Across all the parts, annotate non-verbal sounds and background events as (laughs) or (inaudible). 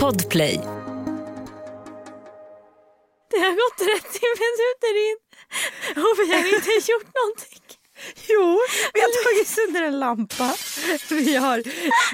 Podplay. Det har gått 30 minuter in och vi har inte gjort någonting. Jo, vi har tagit sönder en lampa. Vi har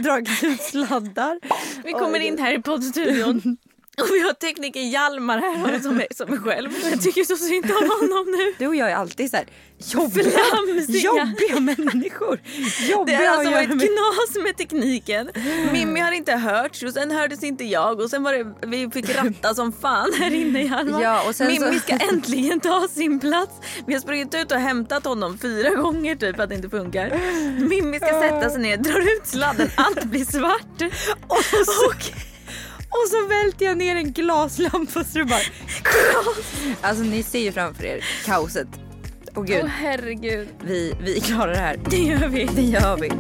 dragit ut sladdar. Vi kommer in här i poddstudion (laughs) och vi har tekniker Hjalmar här som är, som är själv. Jag tycker så synd om honom nu. Du och jag är alltid så här jobbiga, Flamsiga. jobbiga människor. Det Jobbiga har alltså varit med. knas med tekniken. Mimmi har inte hörts och sen hördes inte jag och sen var det, vi fick ratta som fan här inne Hjalmar. Ja, och sen Mimmi så- ska äntligen ta sin plats. Vi har sprungit ut och hämtat honom fyra gånger typ för att det inte funkar. Mimmi ska sätta sig ner, drar ut sladden, allt blir svart. Och så, och så välter jag ner en glaslampa så det bara... (laughs) Alltså ni ser ju framför er kaoset. Och gud, Åh herregud. vi, vi klarar det här. Det gör vi. Det gör vi.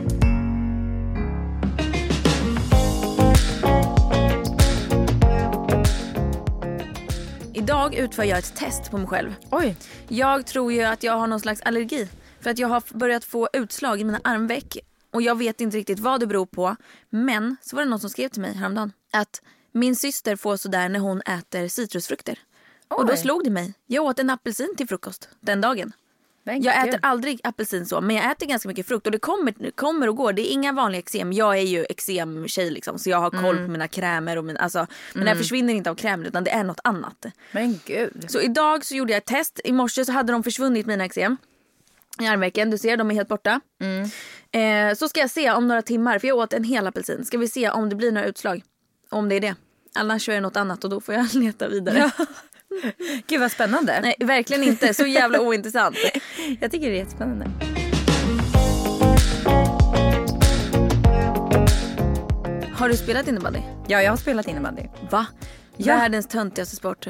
Idag utför jag ett test på mig själv. Oj. Jag tror ju att jag har någon slags allergi. För att jag har börjat få utslag i mina armveck. Och jag vet inte riktigt vad det beror på. Men så var det någon som skrev till mig häromdagen. Att min syster får sådär när hon äter citrusfrukter. Och då Oj. slog det mig. Jag åt en apelsin till frukost den dagen. Men Jag äter aldrig apelsin så, men jag äter ganska mycket frukt och det kommer, kommer och går. Det är inga vanliga eksem. Jag är ju eksemtjej liksom så jag har koll på mina krämer och mina, alltså, men det försvinner inte av krämer utan det är något annat. Men gud. Så idag så gjorde jag ett test. I morse så hade de försvunnit mina eksem. I armvecken. Du ser, de är helt borta. Eh, så ska jag se om några timmar, för jag åt en hel apelsin. Ska vi se om det blir några utslag. Om det är det. Annars är det något annat och då får jag (laughs) leta vidare. (laughs) Gud vad spännande. Nej, verkligen inte. Så jävla (laughs) ointressant. Jag tycker det är jättespännande. Har du spelat innebandy? Ja, jag har spelat innebandy. Va? Ja. Världens töntigaste sport.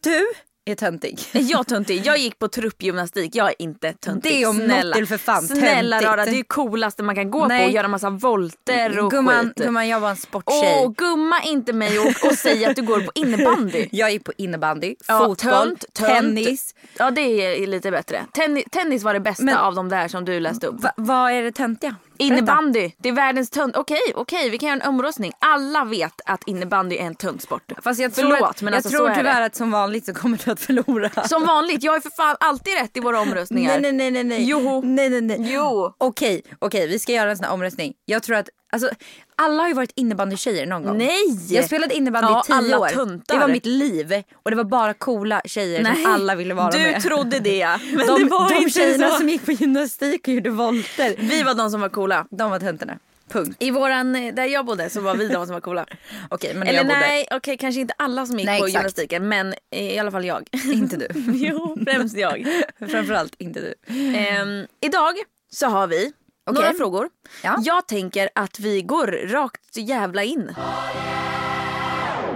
Du är töntig. Är jag töntig? Jag gick på truppgymnastik. Jag är inte töntig. Det om något Snälla. är för fan Snälla töntigt. rara, det är ju coolaste man kan gå Nej. på och göra massa volter och Gumman, skit. gumman, jag var en sporttjej. Åh, gumma inte mig och, och säg att du går på innebandy. (laughs) Jag gick på innebandy, Ja, fotboll, tönt, tönt. tennis. Ja det är lite bättre. Tennis, tennis var det bästa Men- av de där som du läste upp. Va, vad är det töntiga? Innebandy, det är världens tönt. Okej, okej vi kan göra en omröstning. Alla vet att innebandy är en töntsport. Fast jag Förlåt tror, att, men jag alltså, tror så är tyvärr att som vanligt så kommer du att förlora. Som vanligt, jag är för fan alltid rätt i våra omröstningar. Nej, nej, nej, nej, nej. Jo. Nej, nej, nej. Jo. Okej, okej, vi ska göra en sån här omröstning. Jag tror att, alltså, alla har ju varit innebandykjejer någon gång. Nej! Jag spelade innebandy Ja, i tio alla år. tuntar. Det var mitt liv. Och det var bara coola tjejer Nej, som alla ville vara du med. trodde det (laughs) ja. Men de det var de inte tjejerna så. som gick på gymnastik och gjorde volter. Vi var de som var coola. De var töntarna. Punkt. I våran, där jag bodde så var vi de som var coola. (laughs) Okej, men Eller jag bodde. nej, okej kanske inte alla som gick Nej, på exakt. gymnastiken men i alla fall jag. (laughs) Inte du. jo, främst jag. Framförallt inte du. Ehm, idag så har vi några frågor. Ja. Jag tänker att vi går rakt jävla in.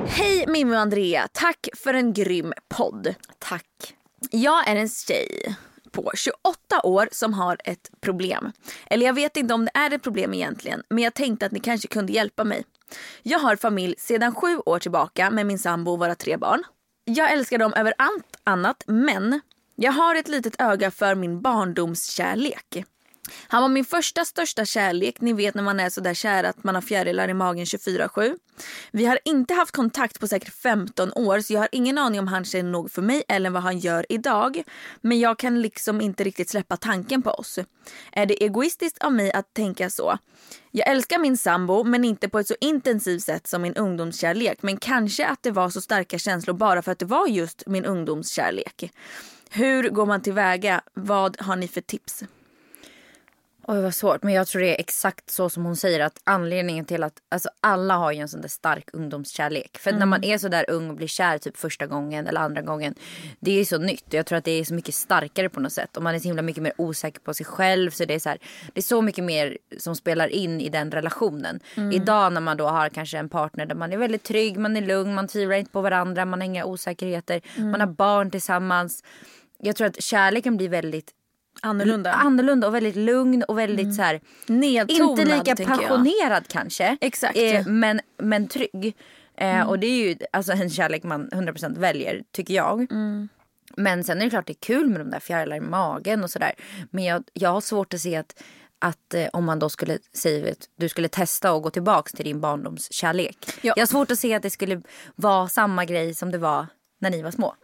Hej Mimmi och Andrea, tack för en grym podd. Tack. Jag är en tjej på 28 år som har ett problem. Eller jag vet inte om det är ett problem egentligen, men jag tänkte att ni kanske kunde hjälpa mig. Jag har familj sedan sju år tillbaka med min sambo och våra tre barn. Jag älskar dem över allt annat, men jag har ett litet öga för min barndomskärlek. Han var min första största kärlek, ni vet när man är så där kär att man har fjärilar i magen 24-7. Vi har inte haft kontakt på säkert 15 år så jag har ingen aning om han känner nog för mig eller vad han gör idag. Men jag kan liksom inte riktigt släppa tanken på oss. Är det egoistiskt av mig att tänka så? Jag älskar min sambo men inte på ett så intensivt sätt som min ungdomskärlek. Men kanske att det var så starka känslor bara för att det var just min ungdomskärlek. Hur går man tillväga? Vad har ni för tips? Oj vad svårt men jag tror det är exakt så som hon säger att anledningen till att alltså alla har ju en sån där stark ungdomskärlek. För när man är så där ung och blir kär typ första gången eller andra gången. Det är så nytt jag tror att det är så mycket starkare på något sätt. Och man är så himla mycket mer osäker på sig själv så det är så här, det är så mycket mer som spelar in i den relationen. Idag när man då har kanske en partner där man är väldigt trygg, man är lugn, man tvivlar inte på varandra, man har inga osäkerheter, man har barn tillsammans. Jag tror att kärleken blir väldigt Annorlunda. annorlunda och väldigt lugn och väldigt så här, Nedtonad, inte lika tänker jag. passionerad kanske. Exakt. Eh, men, men trygg. Eh, Och det är ju alltså en kärlek man 100% väljer tycker jag. Men sen är det klart det är kul med de där fjärilar i magen och sådär. Men jag, jag har svårt att se att att eh, om man då skulle säga att du skulle testa och gå tillbaks till din barndomskärlek. Ja. Jag har svårt att se att det skulle vara samma grej som det var när ni var små.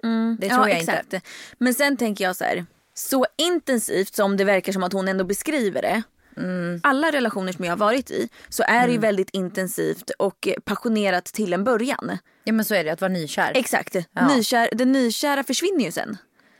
Det tror ja, jag exakt. inte. Men sen tänker jag så här. Så intensivt som det verkar som att hon ändå beskriver det. Mm. Alla relationer som jag har varit i så är det ju väldigt intensivt och passionerat till en början. Ja men så är det, att vara nykär. Exakt. Ja. Nykär, det nykära försvinner ju sen.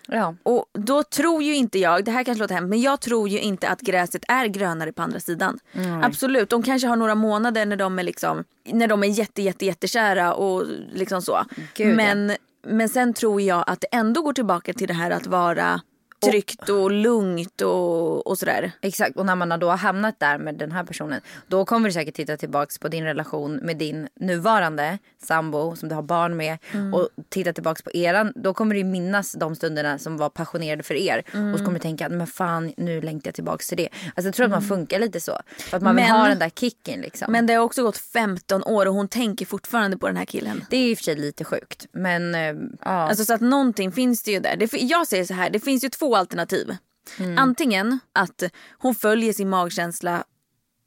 ja. Och då tror ju inte jag, det här kanske låter hemskt men jag tror ju inte att gräset är grönare på andra sidan. Absolut, de kanske har några månader när de är liksom, när de är jätte jätte jättekära och liksom så. Gud, ja. men, men sen tror jag att det ändå går tillbaka till det här att vara tryggt och lugnt och, och sådär. Exakt, och när man har då hamnat där med den här personen då kommer du säkert titta tillbaks på din relation med din nuvarande sambo som du har barn med och titta tillbaks på eran. Då kommer du minnas de stunderna som var passionerade för er och så kommer du tänka men fan nu längtar jag tillbaks till det. Alltså jag tror att man funkar lite så. För att man vill Men- ha den där kicken liksom. Men det har också gått 15 år och hon tänker fortfarande på den här killen. det är i och för sig lite sjukt men eh, ja. Alltså så att någonting finns det ju där. Det, jag säger så här, det finns ju två alternativ. Mm. Antingen att hon följer sin magkänsla.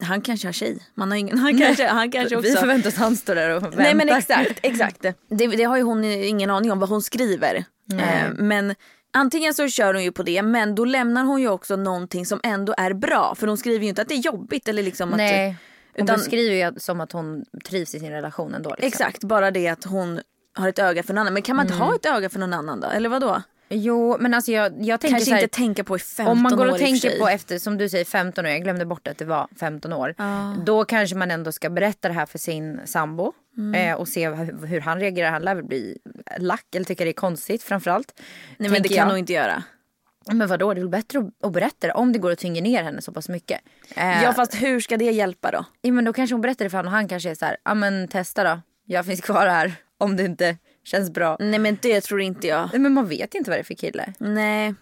Han kanske har tjej. Man har ingen, (laughs) han kanske, han kanske också. Vi förväntar oss att han står där och väntar. (laughs) Nej men exakt, exakt. Det, det har ju hon ingen aning om vad hon skriver. Eh, men antingen så kör hon ju på det men då lämnar hon ju också någonting som ändå är bra. För hon skriver ju inte att det är jobbigt eller liksom Nej. att... Hon Utan- beskriver ju som att hon trivs i sin relation ändå. Liksom. Exakt, bara det att hon har ett öga för någon annan. Men kan man inte ha ett öga för någon annan då? Eller vad då? Jo men alltså jag, jag tänker Kanske så här, inte tänka på i 15 Om man går år och tänker på efter, som du säger 15 år, jag glömde bort att det var 15 år. Då kanske man ändå ska berätta det här för sin sambo. Mm. Eh, och se hur, hur han reagerar. Han lär väl bli lack eller tycka det är konstigt framförallt. Nej men det kan jag. hon inte göra. Men vadå, det är väl bättre att, berätta det om det går att tynga ner henne så pass mycket. Eh, Ja fast hur ska det hjälpa då? ja, men då kanske hon berättar det för honom och han kanske är så här, ja men testa då. Jag finns kvar här om det inte känns bra. Nej men det tror inte jag. Nej, Men man vet inte vad det är för kille. Nej.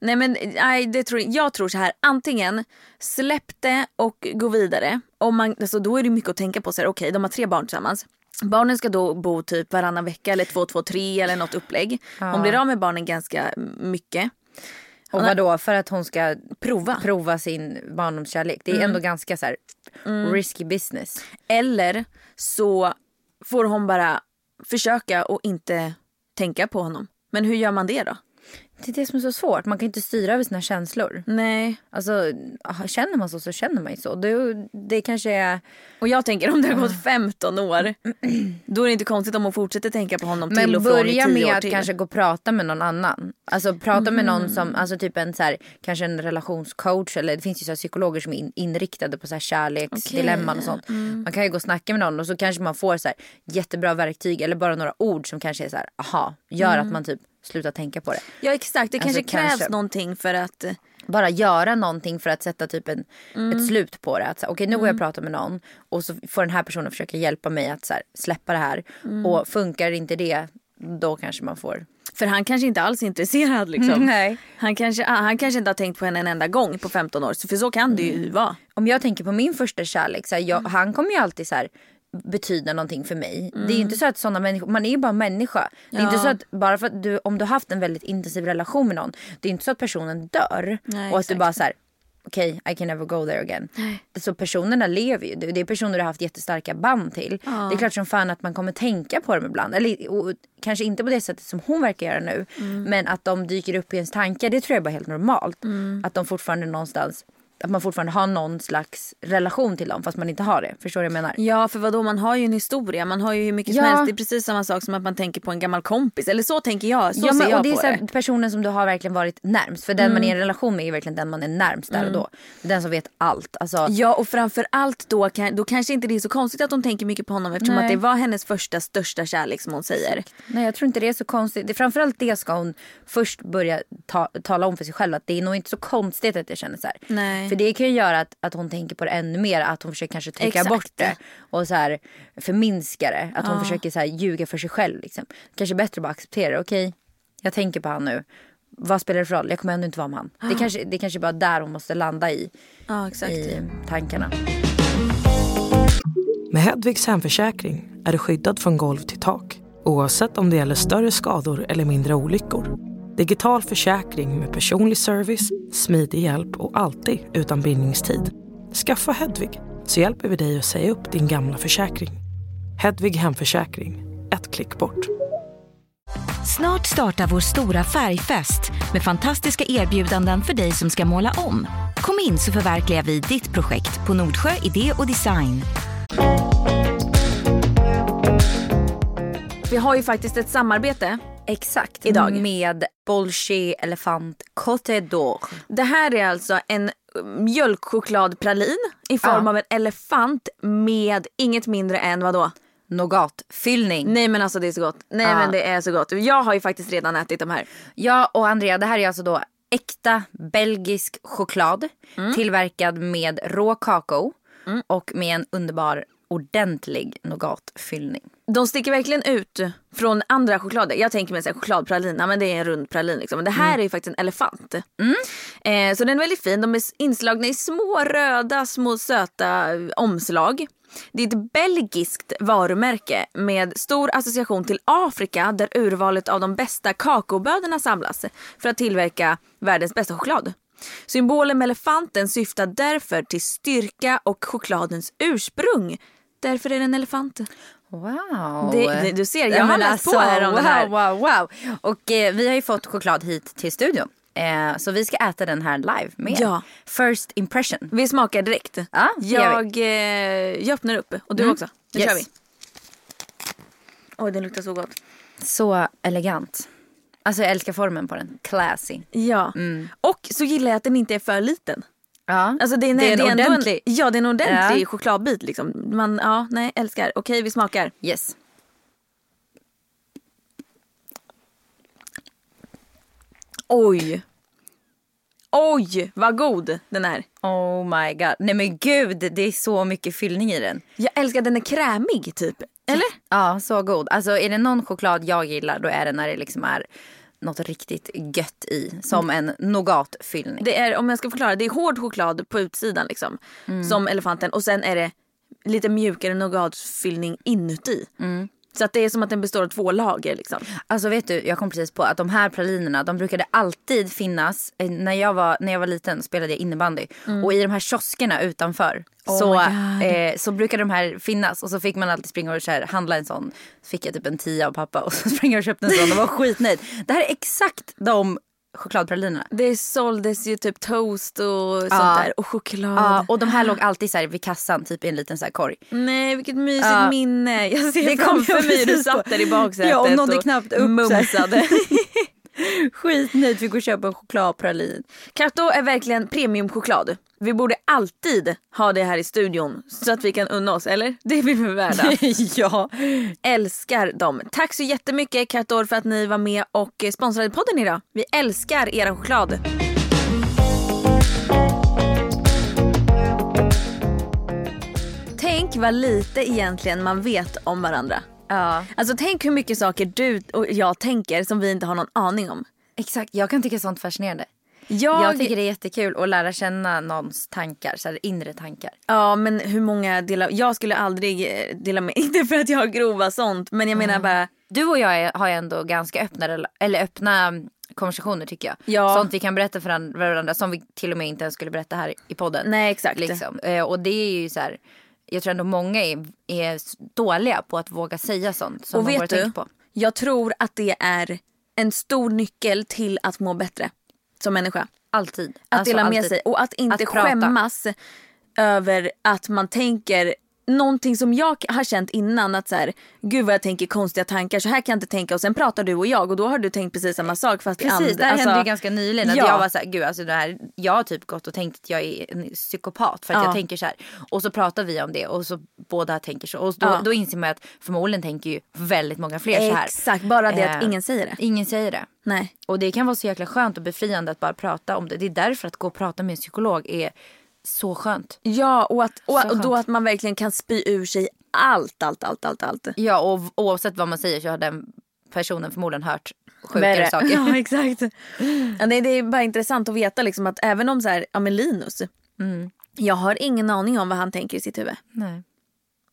Nej men nej, det tror jag, jag tror så här. Antingen släpp det och gå vidare. Om man, alltså, då är det mycket att tänka på. så här, Okej de har tre barn tillsammans. Barnen ska då bo typ varannan vecka eller två, två, tre eller något upplägg. Hon blir av med barnen ganska mycket. Och vadå, för att hon ska Prova. prova sin barndomskärlek. Det är ändå ganska så här risky business. Eller så får hon bara försöka och inte tänka på honom. Men hur gör man det då? Det är det som är så svårt. Man kan inte styra över sina känslor. Nej. Alltså, känner man så så känner man ju så. Det, det kanske är... Och jag tänker om det har gått 15 år. Då är det inte konstigt om hon fortsätter tänka på honom till Men och från i börja 10 med år att till. kanske gå och prata med någon annan. Alltså prata med någon som, alltså typ en så här, kanske en relationscoach eller det finns ju så psykologer som är in, inriktade på så här kärleksdilemman och sånt. Man kan ju gå och snacka med någon och så kanske man får så här jättebra verktyg eller bara några ord som kanske är så här, aha, gör att man typ slutar tänka på det. Ja exakt, det kanske Alltså, krävs kanske. någonting för att... bara göra någonting för att sätta typ en, ett slut på det. Att Okej nu går jag och pratar med någon och så får den här personen försöka hjälpa mig att så här, släppa det här. Och funkar inte det då kanske man får. För han kanske inte alls är intresserad (laughs) liksom. Nej. Han kanske, ah, han kanske inte har tänkt på henne en enda gång på 15 år. För så kan det ju vara. Om jag tänker på min första kärlek, så här, jag, han kommer ju alltid så här betyda någonting för mig. Det är ju inte så att sådana människor, man är ju bara människa. Det är Ja. inte så att bara för att du, om du har haft en väldigt intensiv relation med någon, det är inte så att personen dör. Nej, och att du exakt. bara så här. Okej, I can never go there again. Så personerna lever ju. Det är personer du har haft jättestarka band till. Det är klart som fan att man kommer tänka på dem ibland. Eller och, kanske inte på det sättet som hon verkar göra nu. Men att de dyker upp i ens tankar, det tror jag är bara helt normalt. Att de fortfarande någonstans, att man fortfarande har någon slags relation till dem fast man inte har det. Förstår du jag menar? Ja för vadå man har ju en historia. Man har ju hur mycket som Ja. helst. Det är precis samma sak som att man tänker på en gammal kompis. Eller så tänker jag. Så ja, ser men, jag och det är på så här, det. personen som du har verkligen varit närmst. För den man är i en relation med är verkligen den man är närmst där och då. Den som vet allt. Alltså, Ja och framför allt då, då kanske inte det är så konstigt att hon tänker mycket på honom eftersom Nej. att det var hennes första största kärlek som hon säger. Nej jag tror inte det är så konstigt. Det, framförallt det ska hon först börja ta, tala om för sig själv. Att det är nog inte så konstigt att jag känner så här. Nej. För det kan ju göra att, att hon tänker på det ännu mer. Att hon försöker kanske trycka Exakt. bort det. Och så här förminska det. Att hon försöker så här ljuga för sig själv. Liksom. Kanske bättre att bara acceptera det. Okej, jag tänker på han nu. Vad spelar det för roll? Jag kommer ändå inte vara med han. Det kanske, det kanske bara är där hon måste landa i, Ja exakt. i tankarna. Med Hedvigs hemförsäkring är du skyddad från golv till tak oavsett om det gäller större skador eller mindre olyckor. Digital försäkring med personlig service, smidig hjälp och alltid utan bindningstid. Skaffa Hedvig så hjälper vi dig att säga upp din gamla försäkring. Hedvig Hemförsäkring, ett klick bort. Snart startar vår stora färgfest med fantastiska erbjudanden för dig som ska måla om. Kom in så förverkligar vi ditt projekt på Nordsjö Idé och Design. Vi har ju faktiskt ett samarbete. Exakt. Idag. Med Bolsche Elefant Côte d'Or. Det här är alltså en mjölkchokladpralin i form Ja. av en elefant med inget mindre än vad då? Nougatfyllning. Nej men alltså det är så gott. Nej Ja. men det är så gott. Jag har ju faktiskt redan ätit de här. Ja och Andrea det här är alltså då äkta belgisk choklad. Mm. Tillverkad med rå kakao. Och med en underbar ordentlig nougatfyllning. De sticker verkligen ut från andra choklader. Jag tänker mig en chokladpralin, ja, men det är en rund pralin liksom. Men det här är ju faktiskt en elefant. Eh, så den är väldigt fin. De är inslagna i små röda, små söta eh, omslag. Det är ett belgiskt varumärke med stor association till Afrika där urvalet av de bästa kakaobönorna samlas för att tillverka världens bästa choklad. Symbolen med elefanten syftar därför till styrka och chokladens ursprung. Därför är det en elefant. Wow. Det- det- du ser, jag Ja, har läst på här om wow, det här. Wow, wow. Och eh, vi har ju fått choklad hit till studion. Eh, så vi ska äta den här live med. Ja. First impression. Vi smakar direkt. Gör jag, eh, jag öppnar upp och du också. Nu Yes. kör vi. Oj, den luktar så gott. Så elegant. Alltså jag älskar formen på den. Classy. Ja. Och så gillar jag att den inte är för liten. Ja. Alltså det är, Det är en ändå ordentlig- En, ja, det är en ordentlig Ja. chokladbit liksom. Man, ja, nej, älskar. Okej, vi smakar. Yes. Oj. Oj, vad god den är. Oh my god. Nej men gud, det är så mycket fyllning i den. Jag älskar den är krämig typ. Eller? Ja, så god. Alltså är det någon choklad jag gillar då är det när det liksom är något riktigt gött i. Som en nougatfyllning. Det är, om jag ska förklara, det är hård choklad på utsidan liksom. Mm. Som elefanten och sen är det lite mjukare nougatfyllning inuti. Mm. Så att det är som att den består av två lager liksom. Alltså vet du, jag kom precis på att de här pralinerna de brukade alltid finnas. eh, När jag var, när jag var liten spelade jag innebandy. Och i de här kioskerna utanför Mm. Oh så, eh, så brukade de här finnas. Och så fick man alltid springa och så här, handla en sån. Så fick jag typ en tia av pappa (laughs) och så sprang jag och köpte en sån och var skitnöjd. Det här är exakt de chokladpralinerna. Det såldes ju typ toast och sånt Ja. där och choklad. Ja, och de här låg alltid så här vid kassan, typ i en liten så här korg. Nej vilket mysigt Ja. minne. Jag ser Det framför mig hur du satt där i baksätet Ja, och nådde knappt upp mumsade. (laughs) Skitnöjd, fick gå och köpa en chokladpralin. Carto är verkligen premiumchoklad. Vi borde alltid ha det här i studion så att vi kan unna oss, eller? Det vill vi värda. (laughs) ja. älskar dem. Tack så jättemycket Cartor för att ni var med och sponsrade podden idag. Vi älskar era choklad. Tänk vad lite egentligen man vet om varandra. ja. Alltså tänk hur mycket saker du och jag tänker som vi inte har någon aning om. Exakt, jag kan tycka sånt fascinerande. Jag, Jag tycker det är jättekul att lära känna någons tankar, så här inre tankar. Ja men hur många delar, jag skulle aldrig eh, dela med, (laughs) inte för att jag har grova sånt men jag menar bara Du och jag är, har ändå ganska öppna, eller öppna mm, konversationer tycker jag. Ja. Sånt vi kan berätta för an- varandra som vi till och med inte ens skulle berätta här i podden. Nej exakt. Liksom. Eh, Och det är ju så här, jag tror ändå många är, är dåliga på att våga säga sånt som Och man vet du, på. jag tror att det är en stor nyckel till att må bättre som människa. Alltid. Att Alltså, dela med alltid. sig och att inte Att prata. skämmas över att man tänker någonting som jag har känt innan att så här, gud vad jag tänker konstiga tankar så här kan jag inte tänka och sen pratar du och jag och då har du tänkt precis samma sak fast Precis, and- det här alltså- hände ju ganska nyligen. Att Ja. jag var såhär, gud alltså det här, jag har typ gått och tänkt att jag är en psykopat för att Ja. jag tänker så här. Och så pratar vi om det och så båda tänker så. Och då, Ja. då inser man att förmodligen tänker ju väldigt många fler så här. Exakt, bara det att Eh, ingen säger det. Ingen säger det. Nej. Och det kan vara så jäkla skönt och befriande att bara prata om det. Det är därför att gå och prata med en psykolog är så skönt. Ja och, att, och, då att man verkligen kan spy ur sig allt, allt, allt, allt, allt. Ja och oavsett vad man säger så har den personen förmodligen hört sjukare saker. (laughs) Ja exakt. (laughs) Ja, det, det är bara intressant att veta liksom att även om så här, ja men Linus. Mm. Jag har ingen aning om vad han tänker i sitt huvud. Nej.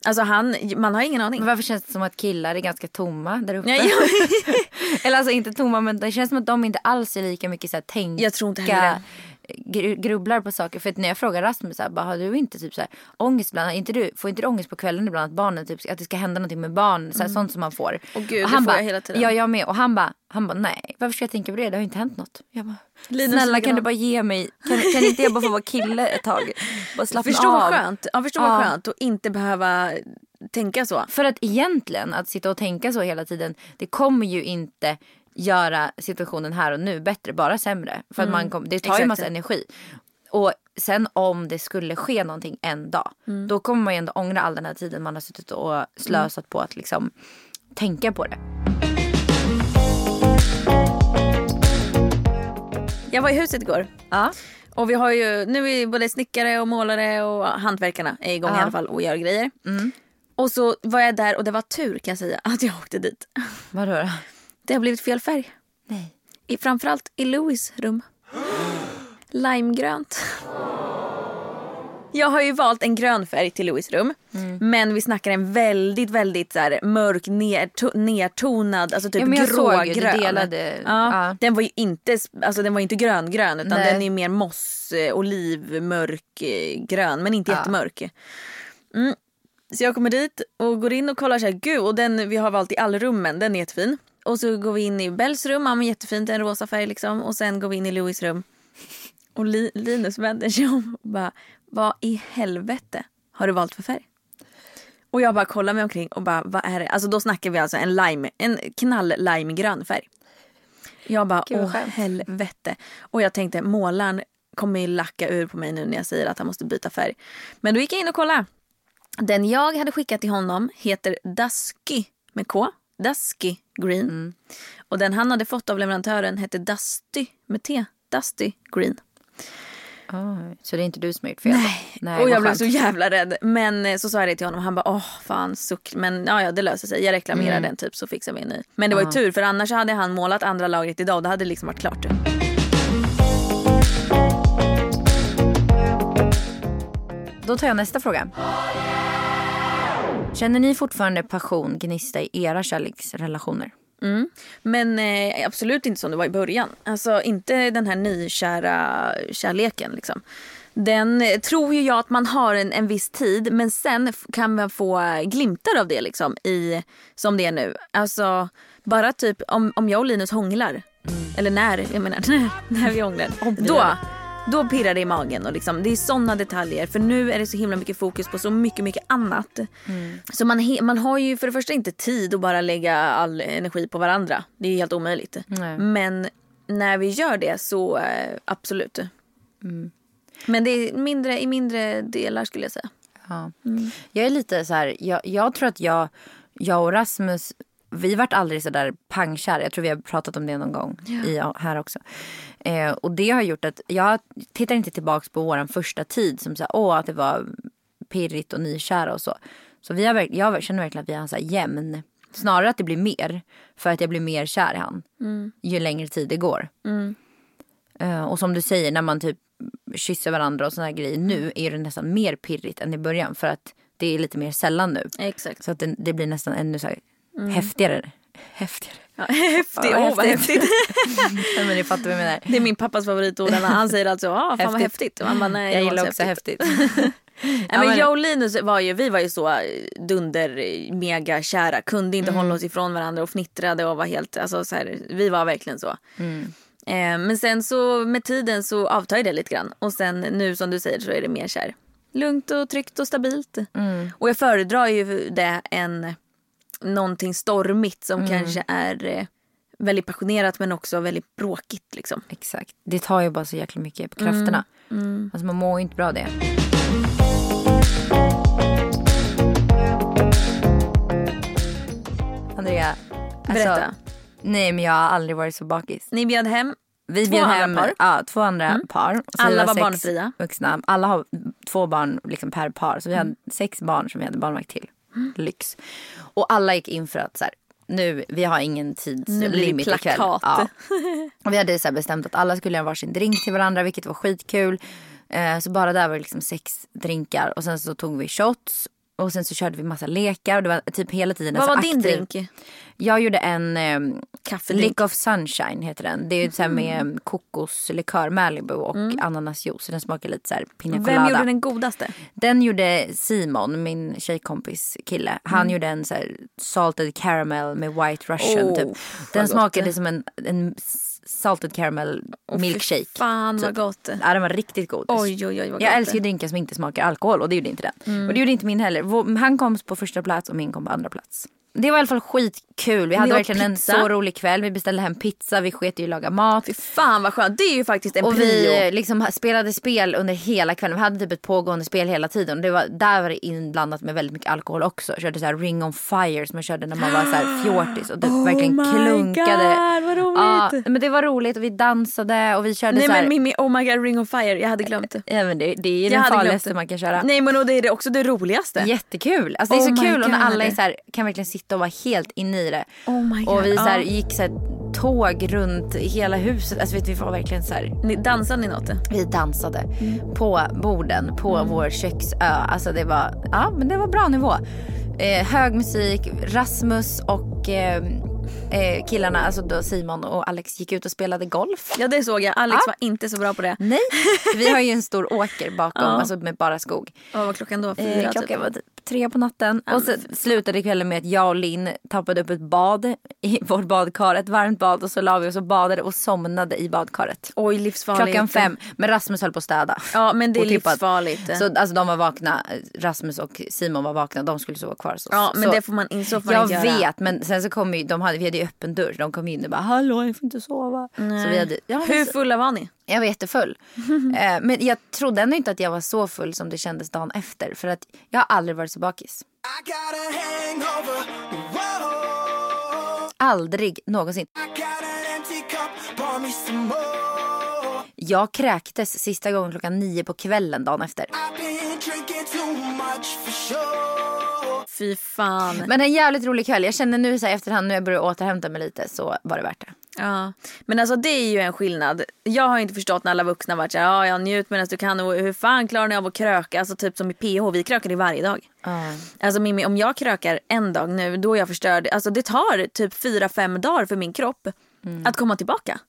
Alltså han, man har ingen aning. Men varför känns det som att killar är ganska tomma där uppe? Ja, (laughs) Eller alltså inte tomma men det känns som att de inte alls är lika mycket så här, tänka. Jag tror inte heller grubblar på saker. För att när jag frågar Rasmus så här, bara, har du inte typ så här, ångest ibland? Inte du, får inte du ångest på kvällen ibland att barnen typ, att det ska hända någonting med barn? Så här, Sånt som man får. Mm. Åh gud, och det han får bara, jag hela tiden. Ja jag med. Och han bara, han bara nej varför ska jag tänka på det? Det har inte hänt något. Jag bara, Linus snälla kan du bara ge mig, kan, kan inte jag bara få vara kille ett tag? Bara slappna förstå av. vad skönt. Ja, förstå vad Ja. skönt att inte behöva tänka så. För att egentligen att sitta och tänka så hela tiden det kommer ju inte göra situationen här och nu bättre, bara sämre. För att man kom, det tar ju Exakt. massa energi. Och sen om det skulle ske någonting en dag, då kommer man ju ändå ångra all den här tiden man har suttit och slösat på att liksom tänka på det. Jag var i huset igår. Ja. Och vi har ju, nu är både snickare och målare och hantverkarna är igång Ja. i alla fall och gör grejer. Mm. Och så var jag där och det var tur kan jag säga att jag åkte dit. Vadå då? Det har blivit fel färg. Nej. I, framförallt i Louis rum. Limegrönt. Jag har ju valt en grön färg till Louis rum. Mm. Men vi snackar en väldigt, väldigt så här, mörk, nerto- nertonad, alltså typ Ja, grågrön. delade- Ja, ja. Den var ju inte, alltså den var inte gröngrön utan Nej. den är mer moss, eh, oliv, mörk, eh, grön men inte Ja. jättemörk. Mm. Så jag kommer dit och går in och kollar så här, gud och den vi har valt i allrummen, den är jättefin. Och så går vi in i Bells rum, ja men jättefint, en rosa färg liksom. Och sen går vi in i Louis rum. Och Li- Linus vänder sig om och bara, vad i helvete har du valt för färg? Och jag bara kollar mig omkring och bara, vad är det? Alltså då snackar vi alltså en lime, en knall limegrön färg. Jag bara, Gud, åh skönt. helvete. Och jag tänkte, målaren kommer ju lacka ur på mig nu när jag säger att han måste byta färg. Men då gick jag in och kollade. Den jag hade skickat till honom heter Dusky med K. Dusky Green. Mm. Och den han hade fått av leverantören hette Dusty med T. Dusty Green. Oj, så det är inte du som har gjort fel? Nej. Nej och jag blev så jävla rädd. Men eh, så sa jag det till honom. Han bara åh fan suck. Men ja, ja det löser sig. Jag reklamerar Mm. den typ så fixar vi en ny. Men det var ju tur för annars hade han målat andra lagret idag och det hade liksom varit klart. Då tar jag nästa fråga. Känner ni fortfarande passion, gnista i era kärleksrelationer? Mm. Men eh, absolut inte som det var i början. Alltså inte den här nykära kärleken liksom. Den eh, tror ju jag att man har en, en viss tid men sen kan man få glimtar av det liksom i som det är nu. Alltså bara typ om, om jag och Linus hånglar. Eller när, jag menar när, (laughs) när vi hånglar. Då, då pirrar det i magen och liksom, det är såna detaljer för nu är det så himla mycket fokus på så mycket, mycket annat. Så man, man har ju för det första inte tid att bara lägga all energi på varandra. Det är ju helt omöjligt. Nej. Men när vi gör det så eh, absolut. Men det är mindre, i mindre delar skulle jag säga. Ja. Jag är lite så här, jag, jag tror att jag, jag och Rasmus, vi vart aldrig så där pangkär. Jag tror vi har pratat om det någon gång i, här också. Eh, och det har gjort att jag tittar inte tillbaks på vår första tid som så här, åh att det var pirrigt och nykära och så. Så vi har, jag känner verkligen att vi har så här jämn, snarare att det blir mer. För att jag blir mer kär i han. Ju längre tid det går. Eh, och som du säger, när man typ kysser varandra och såna här grejer nu är det nästan mer pirrigt än i början. För att det är lite mer sällan nu. Exakt. Så att det, det blir nästan ännu så här häftigare. Häftigare. Ja, (laughs) häftigt. Ja, Åh vad häftigt. häftigt. (laughs) Nej, men ni fattar vad jag menar. Det är min pappas favoritord. Han säger alltså ah, fan vad Häftigt. häftigt. Och man bara, nej, Jag gillar så också häftigt. Nej, (laughs) men men- jag och Linus var ju, vi var ju så eh, dunder eh, mega kära. Kunde inte hålla oss ifrån varandra och fnittrade och var helt, alltså så här, vi var verkligen så. Eh, men sen så med tiden så avtar det lite grann. Och sen nu som du säger så är det mer kär. Lugnt och tryggt och stabilt. Och jag föredrar ju det än någonting stormigt som kanske är eh, väldigt passionerat men också väldigt bråkigt liksom. Exakt. Det tar ju bara så jäkla mycket på krafterna. Alltså man mår ju inte bra det. Andrea. Alltså, Berätta. Nej men jag har aldrig varit så bakis. Ni bjöd hem Vi Två andra hem par? Ja, två andra par. Så vi Alla var sex barnfria? Vuxna. Alla har två barn liksom per par. Så vi Mm. hade sex barn som vi hade barnvakt till. Lyx. Och alla gick in för att så här, nu, vi har ingen tidslimit ikväll. Ja. (laughs) Och vi hade så bestämt att alla skulle göra varsin drink till varandra vilket var skitkul. Eh, så bara där var det liksom sex drinkar och sen så tog vi shots och sen så körde vi massa lekar och det var typ hela tiden Vad så var din aktiv. drink? Jag gjorde en Kaffedrink. Lick of Sunshine heter den. Det är ju så här med Mm. kokoslikör, Malibu och ananasjuice. Så den smakar lite så här pina colada. Vem gjorde den godaste? Den gjorde Simon, min tjejkompis kille. Han Mm. gjorde en så här salted caramel med white russian Oh, typ. Den gott. smakade som en, en salted caramel milkshake. Fan vad typ. gott. Ja den var riktigt god. Oj oj oj vad Jag älskar ju drinkar som inte smakar alkohol och det gjorde inte den. Mm. Och det gjorde inte min heller. Han kom på första plats och min kom på andra plats. Det var i alla fall skitkul. Vi hade verkligen pizza? en så rolig kväll. Vi beställde hem pizza, vi sket i att laga mat. Fy fan vad skönt. Det är ju faktiskt en Och prio. vi liksom spelade spel under hela kvällen. Vi hade typ ett pågående spel hela tiden. Och Det var, där var det inblandat med väldigt mycket alkohol också. Jag körde så här Ring on Fire som man körde när man var så här (gasps) fjortis. Och det verkligen Oh my klunkade. God, vad roligt. Ja, men det var roligt och vi dansade och vi körde Nej så här. men Mimmi, oh my god ring of fire. Jag hade glömt det. Ja, men det, det är Jag den farligaste man kan köra. Nej men och det är också det roligaste. Jättekul. Alltså, det är Oh så kul och när God. alla är så här, kan verkligen sitta och vara helt inne i det. Oh och vi så här, gick så här, tåg runt hela huset. Alltså vet, vi var verkligen så här, Ni, dansade ni något? vi dansade på borden på vår köksö. Alltså det var, ja men det var bra nivå. Eh, hög musik, Rasmus och eh, eh, killarna, alltså då Simon och Alex gick ut och spelade golf. Ja det såg jag. Alex Ja. var inte så bra på det. Nej, (laughs) vi har ju en stor åker bakom, alltså med bara skog. Vad var klockan då? Fyra Eh, klockan typ? var typ tre på natten. Och så slutade kvällen med att jag och Linn tappade upp ett bad i vårt badkar. Ett varmt bad och så la vi oss och badade och somnade i badkaret. Oj livsfarligt. Klockan fem. Men Rasmus höll på att städa. Ja men det är Otippat. livsfarligt. Så alltså de var vakna, Rasmus och Simon var vakna, de skulle sova kvar. Så, ja men så, det får man, så får man Jag inte göra. vet men sen så kom ju, de hade, vi hade ju öppen dörr. De kom in och bara hallå jag får inte sova. Så vi hade, ja, Hur fulla var ni? jag var jättefull. (laughs) eh, men jag trodde ändå inte att jag var så full som det kändes dagen efter. För att jag har aldrig varit så bakis. Aldrig någonsin. Jag kräktes sista gången klockan nio på kvällen dagen efter. Sure. Fy fan. Men en jävligt rolig kväll. Jag känner nu så här, efterhand, när jag börjar återhämta mig lite så var det värt det. Ja. Men alltså det är ju en skillnad. Jag har inte förstått när alla vuxna varit såhär, ja, ja njut medan du kan och hur fan klarar ni av att kröka? Alltså typ som i PH, vi krökade varje dag. Alltså Mimmi, om jag krökar en dag nu då är jag förstörd. Alltså det tar typ fyra fem dagar för min kropp att komma tillbaka.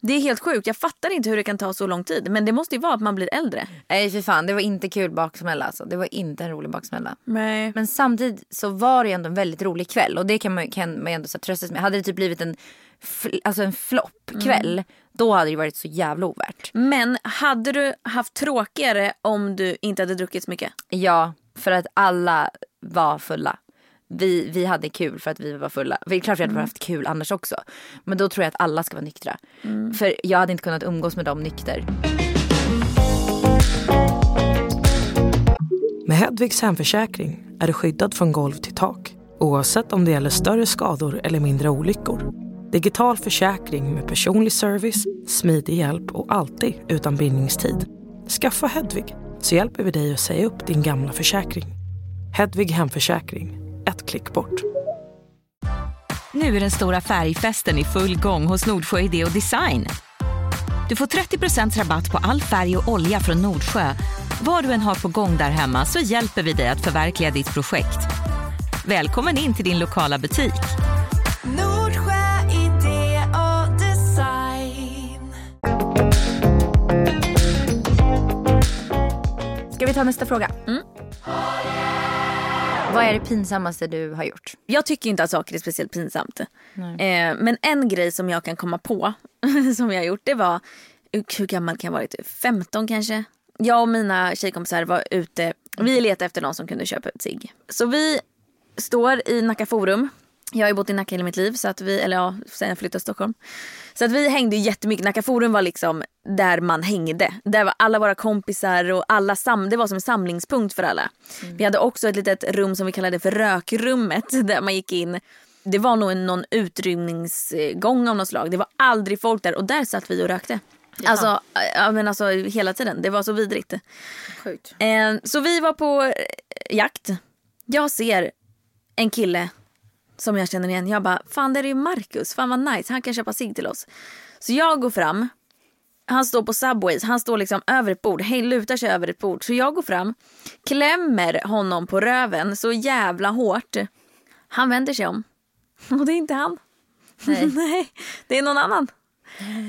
Det är helt sjukt. Jag fattar inte hur det kan ta så lång tid. Men det måste ju vara att man blir äldre. Nej för fan, det var inte kul baksmälla alltså. Det var inte en rolig baksmälla. Nej. Men samtidigt så var det ju ändå en väldigt rolig kväll. Och det kan man, kan man ändå så här trösta sig med. Hade det typ blivit en, alltså en floppkväll. Då hade det varit så jävla ovärt. Men hade du haft tråkigare om du inte hade druckit så mycket? Ja, för att alla var fulla. Vi, vi hade kul för att vi var fulla. Det är klart vi hade haft kul annars också. Men då tror jag att alla ska vara nyktra. För jag hade inte kunnat umgås med dem nykter. Med Hedvigs hemförsäkring är du skyddad från golv till tak oavsett om det gäller större skador eller mindre olyckor. Digital försäkring med personlig service, smidig hjälp och alltid utan bindningstid. Skaffa Hedvig så hjälper vi dig att säga upp din gamla försäkring. Hedvig hemförsäkring, ett klick bort. Nu är den stora färgfesten i full gång hos Nordsjö Idé och Design. Du får 30% rabatt på all färg och olja från Nordsjö. Vad du än har på gång där hemma så hjälper vi dig att förverkliga ditt projekt. Välkommen in till din lokala butik. Nordsjö idé och design. Ska vi ta nästa fråga? Vad är det pinsammaste du har gjort? Jag tycker inte att saker är speciellt pinsamt. Eh, men en grej som jag kan komma på (laughs) som jag har gjort det var, hur gammal kan jag ha varit? 15 kanske? Jag och mina tjejkompisar var ute, vi letade efter någon som kunde köpa ut sig. Så vi står i Nacka Forum. Jag har ju bott i Nacka hela mitt liv, så att vi, eller ja, sen jag flyttade till Stockholm. Så att vi hängde jättemycket. Nacka Forum var liksom där man hängde. Där var alla våra kompisar och alla sam det var som en samlingspunkt för alla. Vi hade också ett litet rum som vi kallade för rökrummet (laughs) där man gick in. Det var nog någon utrymningsgång av något slag. Det var aldrig folk där och där satt vi och rökte. Alltså, ja, men alltså hela tiden. Det var så vidrigt. Sjukt. Eh, Så vi var på eh, jakt. Jag ser en kille som jag känner igen. Jag bara, fan det är ju Marcus. Fan vad nice. Han kan köpa sig till oss. Så jag går fram. Han står på Subways, han står liksom över ett bord, hej lutar sig över ett bord. Så jag går fram, klämmer honom på röven så jävla hårt. Han vänder sig om. (laughs) Och det är inte han. Nej. (laughs) Nej, det är någon annan.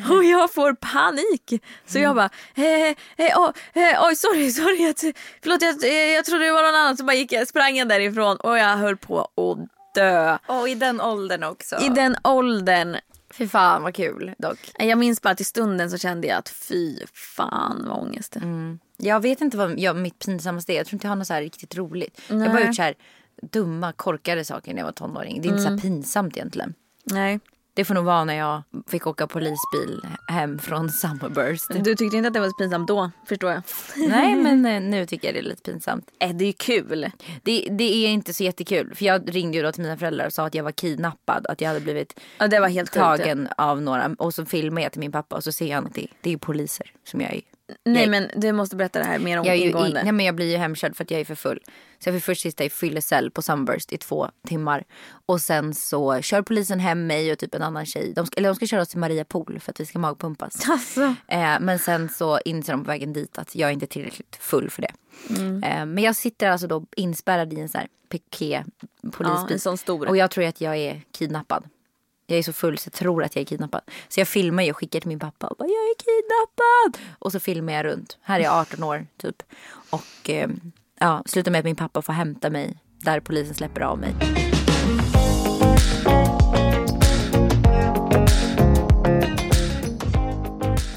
Och jag får panik. Så jag bara, eh, eh, oh, eh, oj sorry, sorry. Jag, förlåt jag, eh, jag trodde det var någon annan. Så bara gick jag, sprang jag därifrån och jag höll på att dö. Och i den åldern också. I den åldern. Fy fan vad kul dock. Jag minns bara att i stunden så kände jag att fy fan vad ångest. Jag vet inte vad jag, mitt pinsammaste är. Jag tror inte jag har något så här riktigt roligt. Jag har bara Nej. gjort så här dumma, korkade saker när jag var tonåring. Det är inte så här pinsamt egentligen. Nej. Det får nog vara när jag fick åka polisbil hem från Summerburst. Du tyckte inte att det var så pinsamt då, förstår jag. Nej (laughs) men eh, nu tycker jag det är lite pinsamt. Äh, det är kul. Det, det är inte så jättekul. För jag ringde ju då till mina föräldrar och sa att jag var kidnappad. Att jag hade blivit Ja, det var helt sjukt. tagen av några. Och så filmade jag till min pappa och så ser han att det, det är poliser som jag är. Nej jag- men du måste berätta det här mer om Jag, är i, nej, men jag blir ju hemkörd för att jag är för full. Så jag fick först sitta i fyllecell på Sunburst i två timmar. Och sen så kör polisen hem mig och typ en annan tjej. De ska, eller de ska köra oss till Maria Pool för att vi ska magpumpas. Alltså. Eh, men sen så inser de på vägen dit att jag inte är tillräckligt full för det. Mm. Eh, men jag sitter alltså då inspärrad i en sån här piké polisbil. Ja, en sån stor. Och jag tror att jag är kidnappad. Jag är så full så jag tror att jag är kidnappad. Så jag filmar ju och skickar till min pappa och bara jag är kidnappad. Och så filmar jag runt. Här är jag 18 år typ. Och eh, ja, slutar med att min pappa får hämta mig där polisen släpper av mig.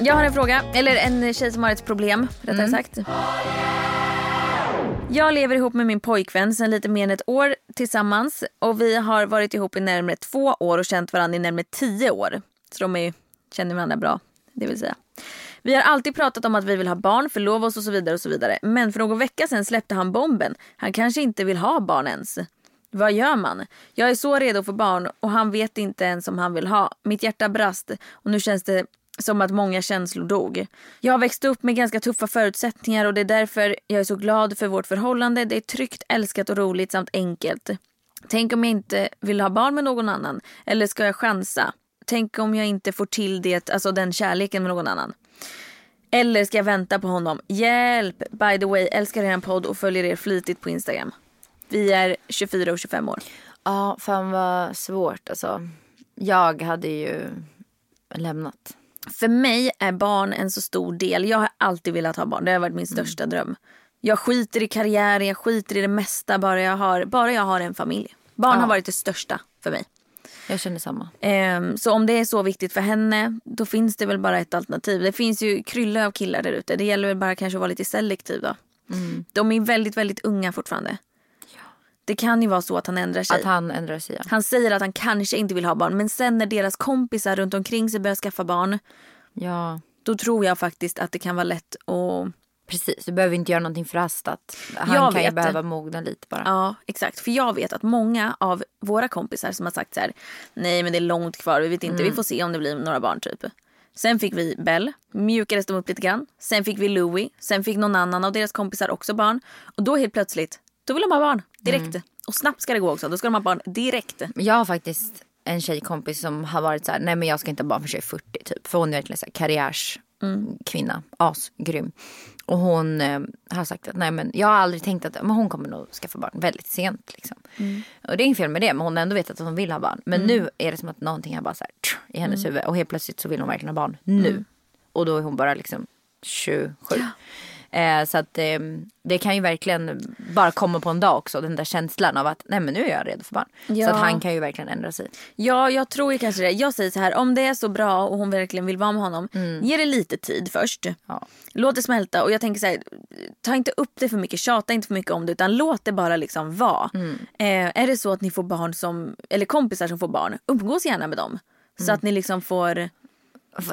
Jag har en fråga, eller en tjej som har ett problem rättare sagt. Jag lever ihop med min pojkvän sedan lite mer än ett år tillsammans och vi har varit ihop i närmare två år och känt varandra i närmare tio år. Så de är, känner varandra bra, det vill säga. Vi har alltid pratat om att vi vill ha barn, förlova oss och så vidare och så vidare. Men för någon vecka sedan släppte han bomben. Han kanske inte vill ha barn ens. Vad gör man? Jag är så redo för barn och han vet inte ens om han vill ha. Mitt hjärta brast och nu känns det som att många känslor dog. Jag har växt upp med ganska tuffa förutsättningar och det är därför jag är så glad för vårt förhållande. Det är tryggt, älskat och roligt samt enkelt. Tänk om jag inte vill ha barn med någon annan? Eller ska jag chansa? Tänk om jag inte får till det, alltså den kärleken med någon annan? Eller ska jag vänta på honom? Hjälp! By the way, älskar er podd och följer er flitigt på Instagram. Vi är 24 och 25 år. Ja, fan vad svårt alltså. Jag hade ju lämnat. För mig är barn en så stor del. Jag har alltid velat ha barn. Det har varit min största dröm. Jag skiter i karriären, jag skiter i det mesta bara jag har, bara jag har en familj. Barn Ja. har varit det största för mig. Jag känner samma. Ehm, så om det är så viktigt för henne, då finns det väl bara ett alternativ. Det finns ju krylla av killar där ute. Det gäller väl bara kanske att vara lite selektiv då. De är väldigt, väldigt unga fortfarande. Det kan ju vara så att han ändrar sig. Att han ändrar sig. ja. Han säger att han kanske inte vill ha barn men sen när deras kompisar runt omkring sig börjar skaffa barn Ja, då tror jag faktiskt att det kan vara lätt att... precis. Du behöver inte göra någonting förhastat. Han Jag kan ju vet det. behöva mogna lite bara. Ja, exakt. För jag vet att många av våra kompisar som har sagt så här nej men det är långt kvar, vi vet inte, vi får se om det blir några barn typ. Sen fick vi Bell, mjukades de upp lite grann. Sen fick vi Louis, sen fick någon annan av deras kompisar också barn. Och då helt plötsligt, då vill de ha barn direkt. Och snabbt ska det gå också, då ska de ha barn direkt. Jag har faktiskt en tjejkompis som har varit så här, nej men jag ska inte ha barn jag är 40 typ. För hon är verkligen så här karriärskvinna, asgrym. Och hon eh, har sagt att nej men jag har aldrig tänkt att men hon kommer nog skaffa barn väldigt sent liksom. Och det är inget fel med det men hon har ändå vetat att hon vill ha barn. Men nu är det som att någonting har bara så här, tsch, i hennes huvud och helt plötsligt så vill hon verkligen ha barn nu. Och då är hon bara liksom 27. Eh, så att eh, det kan ju verkligen bara komma på en dag också. Den där känslan av att nej men nu är jag redo för barn. Ja. Så att han kan ju verkligen ändra sig. Ja, jag tror ju kanske det. Jag säger så här, om det är så bra och hon verkligen vill vara med honom, ge det lite tid först. Ja. Låt det smälta och jag tänker så här, ta inte upp det för mycket, tjata inte för mycket om det utan låt det bara liksom vara. Eh, är det så att ni får barn som, eller kompisar som får barn, umgås gärna med dem. Så att ni liksom får...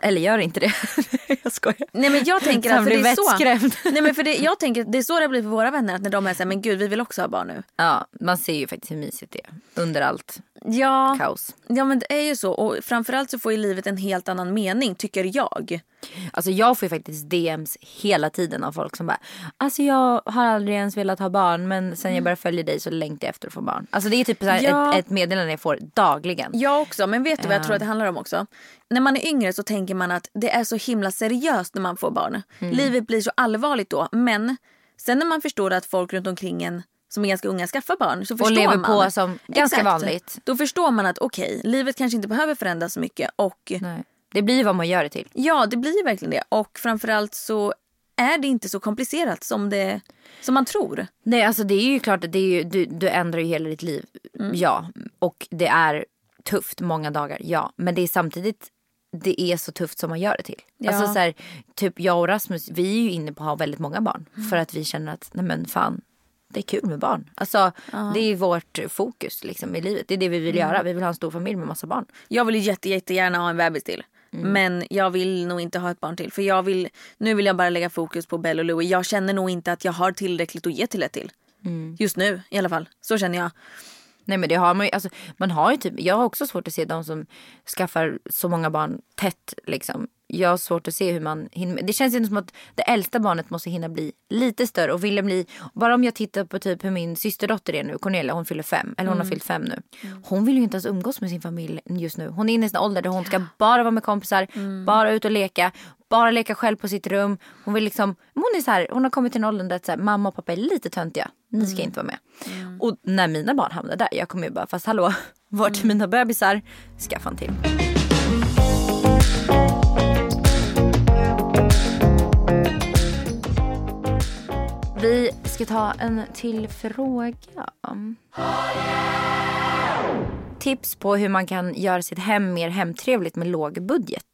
Eller gör inte det. (laughs) jag skojar. Nej men jag tänker att han blir vettskrämd. (laughs) Nej men för det, jag tänker det är så det blir för våra vänner att när de är så här, men gud vi vill också ha barn nu. Ja, man ser ju faktiskt hur mysigt det är. Under allt. Ja, kaos. ja men det är ju så. Och framförallt så får ju livet en helt annan mening tycker jag. Alltså jag får faktiskt DMs hela tiden av folk som bara Alltså jag har aldrig ens velat ha barn men sen jag började följa dig så längtar jag efter att få barn. Alltså det är typ så Ja. ett, ett meddelande jag får dagligen. Jag också, men vet du vad jag tror att det handlar om också? När man är yngre så tänker man att det är så himla seriöst när man får barn. Mm. Livet blir så allvarligt då. Men sen när man förstår att folk runt omkring en som är ganska unga skaffar barn så Och lever man. på som ganska vanligt. Då förstår man att okej, livet kanske inte behöver förändras så mycket. Och Nej. Det blir vad man gör det till. ja, det blir verkligen det. Och framförallt så är det inte så komplicerat som, det, som man tror. Nej alltså det är ju klart att ju, du, du ändrar ju hela ditt liv. Mm. Ja. Och det är tufft många dagar. Ja. Men det är samtidigt det är så tufft som man gör det till. Ja. Alltså så här, typ jag och Rasmus vi är ju inne på att ha väldigt många barn. Mm. För att vi känner att nej men fan det är kul med barn. Alltså det är vårt fokus liksom i livet. Det är det vi vill Mm. göra. Vi vill ha en stor familj med massa barn. Jag vill jätte, jättegärna ha en bebis till. Mm. Men jag vill nog inte ha ett barn till. För jag vill, nu vill jag bara lägga fokus på Bell och Louie. Jag känner nog inte att jag har tillräckligt att ge till ett till. Mm. Just nu i alla fall. Så känner jag. Nej men det har man ju, alltså, man har ju typ, jag har också svårt att se de som skaffar så många barn tätt liksom. Jag har svårt att se hur man hinner, det känns ju som att det äldsta barnet måste hinna bli lite större och vilja bli, bara om jag tittar på typ hur min systerdotter är nu, Cornelia hon fyller fem, eller hon har fyllt fem nu. Hon vill ju inte ens umgås med sin familj just nu. Hon är inne i sin ålder där hon ska bara vara med kompisar, bara ut och leka, bara leka själv på sitt rum. Hon vill liksom, hon är så här, hon har kommit till en ålder där så här, mamma och pappa är lite töntiga. Ni ska inte vara med. Och när mina barn hamnar där, jag kommer ju bara, fast hallå, (laughs) vart är mina bebisar? Skaffa en till. Vi ska ta en till fråga. Tips på hur man kan göra sitt hem mer hemtrevligt med låg budget.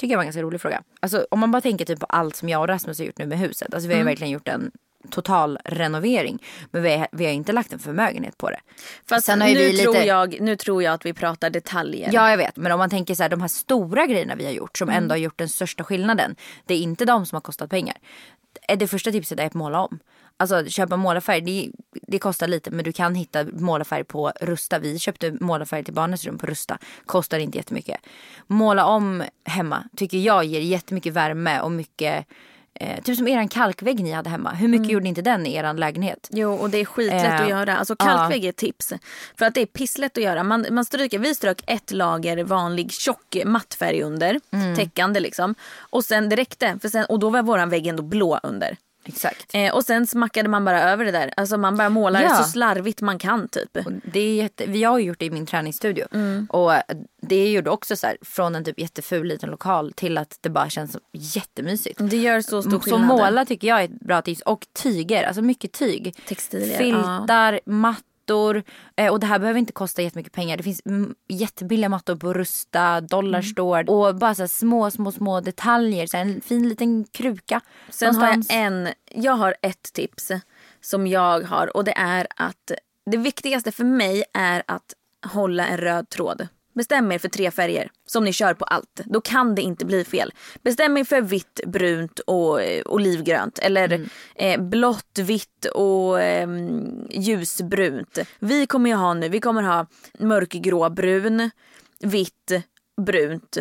Tycker jag var en ganska rolig fråga. Alltså om man bara tänker typ på allt som jag och Rasmus har gjort nu med huset. Alltså vi har ju verkligen gjort en total renovering. Men vi har, vi har inte lagt en förmögenhet på det. Fast Sen har nu, vi tror lite- jag, nu tror jag att vi pratar detaljer. Ja jag vet men om man tänker så här de här stora grejerna vi har gjort som ändå har gjort den största skillnaden. Det är inte de som har kostat pengar. Det första tipset är att måla om. Alltså köpa målarfärg det, det kostar lite men du kan hitta målarfärg på Rusta. Vi köpte målarfärg till barnens rum på Rusta. Kostar inte jättemycket. Måla om hemma tycker jag ger jättemycket värme och mycket Eh, typ som eran kalkvägg ni hade hemma. Hur mycket gjorde inte den i eran lägenhet? Jo och det är skitlätt Eh, att göra. Alltså kalkvägg är ett tips. För att det är pisslätt att göra. Man, man stryker, vi strök ett lager vanlig tjock mattfärg under. Mm. Täckande liksom. Och sen det räckte. För sen, och då var våran vägg ändå blå under. Exakt. Eh, och sen smackade man bara över det där. Alltså man bara målar Ja. så slarvigt man kan typ. Och Det är jätte, vi har gjort det i min träningsstudio. Mm. Och det gjorde också så här, från en typ jätteful liten lokal till att det bara känns så jättemysigt. Det gör så stor Så skillnad. måla tycker jag är ett bra tips. Och tyger, alltså mycket tyg. Textilier, Filtar, mattor. Eh, och det här behöver inte kosta jättemycket pengar. Det finns jättebilliga mattor på Rusta, Dollarstore. Mm. Och bara så små, små, små detaljer. Så en fin liten kruka. Sen har jag någonstans. en, jag har ett tips som jag har och det är att det viktigaste för mig är att hålla en röd tråd. Bestäm er för tre färger som ni kör på allt. Då kan det inte bli fel. Bestäm er för vitt, brunt och eh, olivgrönt. Eller eh, blått, vitt och eh, ljusbrunt. Vi kommer ju ha nu, vi kommer ha mörkgrå, brun, vitt, brunt.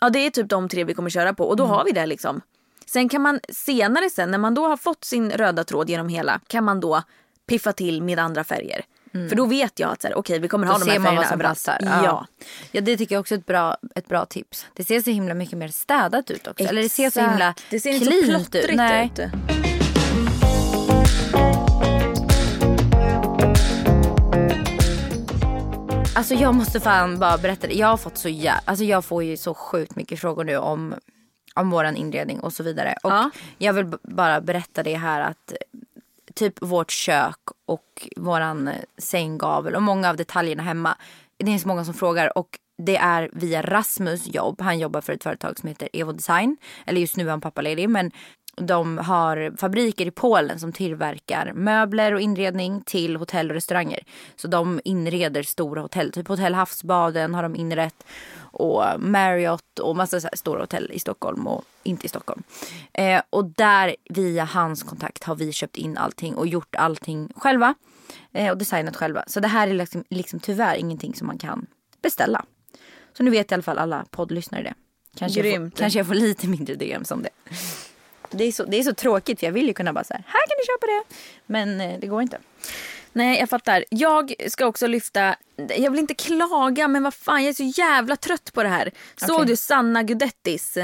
Ja det är typ de tre vi kommer köra på och då har vi det liksom. Sen kan man senare sen när man då har fått sin röda tråd genom hela kan man då piffa till med andra färger. För då vet jag att så här, okej vi kommer ha Då de här färgerna överallt. passar. Ja. ja, det tycker jag också är ett bra, ett bra tips. Det ser så himla mycket mer städat ut också. Eller det ser så Exakt. himla Det ser inte så plottrigt ut. Nej. ut. Alltså jag måste fan bara berätta det. Jag har fått så jä... Alltså jag får ju så sjukt mycket frågor nu om, om våran inredning och så vidare. Och Ja. jag vill bara berätta det här att typ vårt kök och våran eh, sänggavel och många av detaljerna hemma. Det är så många som frågar och det är via Rasmus jobb. Han jobbar för ett företag som heter Evo Design. Eller just nu är han pappaledig men de har fabriker i Polen som tillverkar möbler och inredning till hotell och restauranger. Så de inreder stora hotell. Typ Hotell Havsbaden har de inrett. Och Marriott och massa så stora hotell i Stockholm och inte i Stockholm. Eh, och där via hans kontakt har vi köpt in allting och gjort allting själva. Eh, och designat själva. Så det här är liksom, liksom tyvärr ingenting som man kan beställa. Så nu vet i alla fall alla poddlyssnare det. Kanske, jag får, kanske jag får lite mindre DMs om det. Det är, så, det är så tråkigt för jag vill ju kunna bara så här, här kan du köpa det. Men eh, det går inte. Nej, jag fattar. Jag ska också lyfta, jag vill inte klaga men vad fan jag är så jävla trött på det här. Såg Okej. du Sanna Gudettis?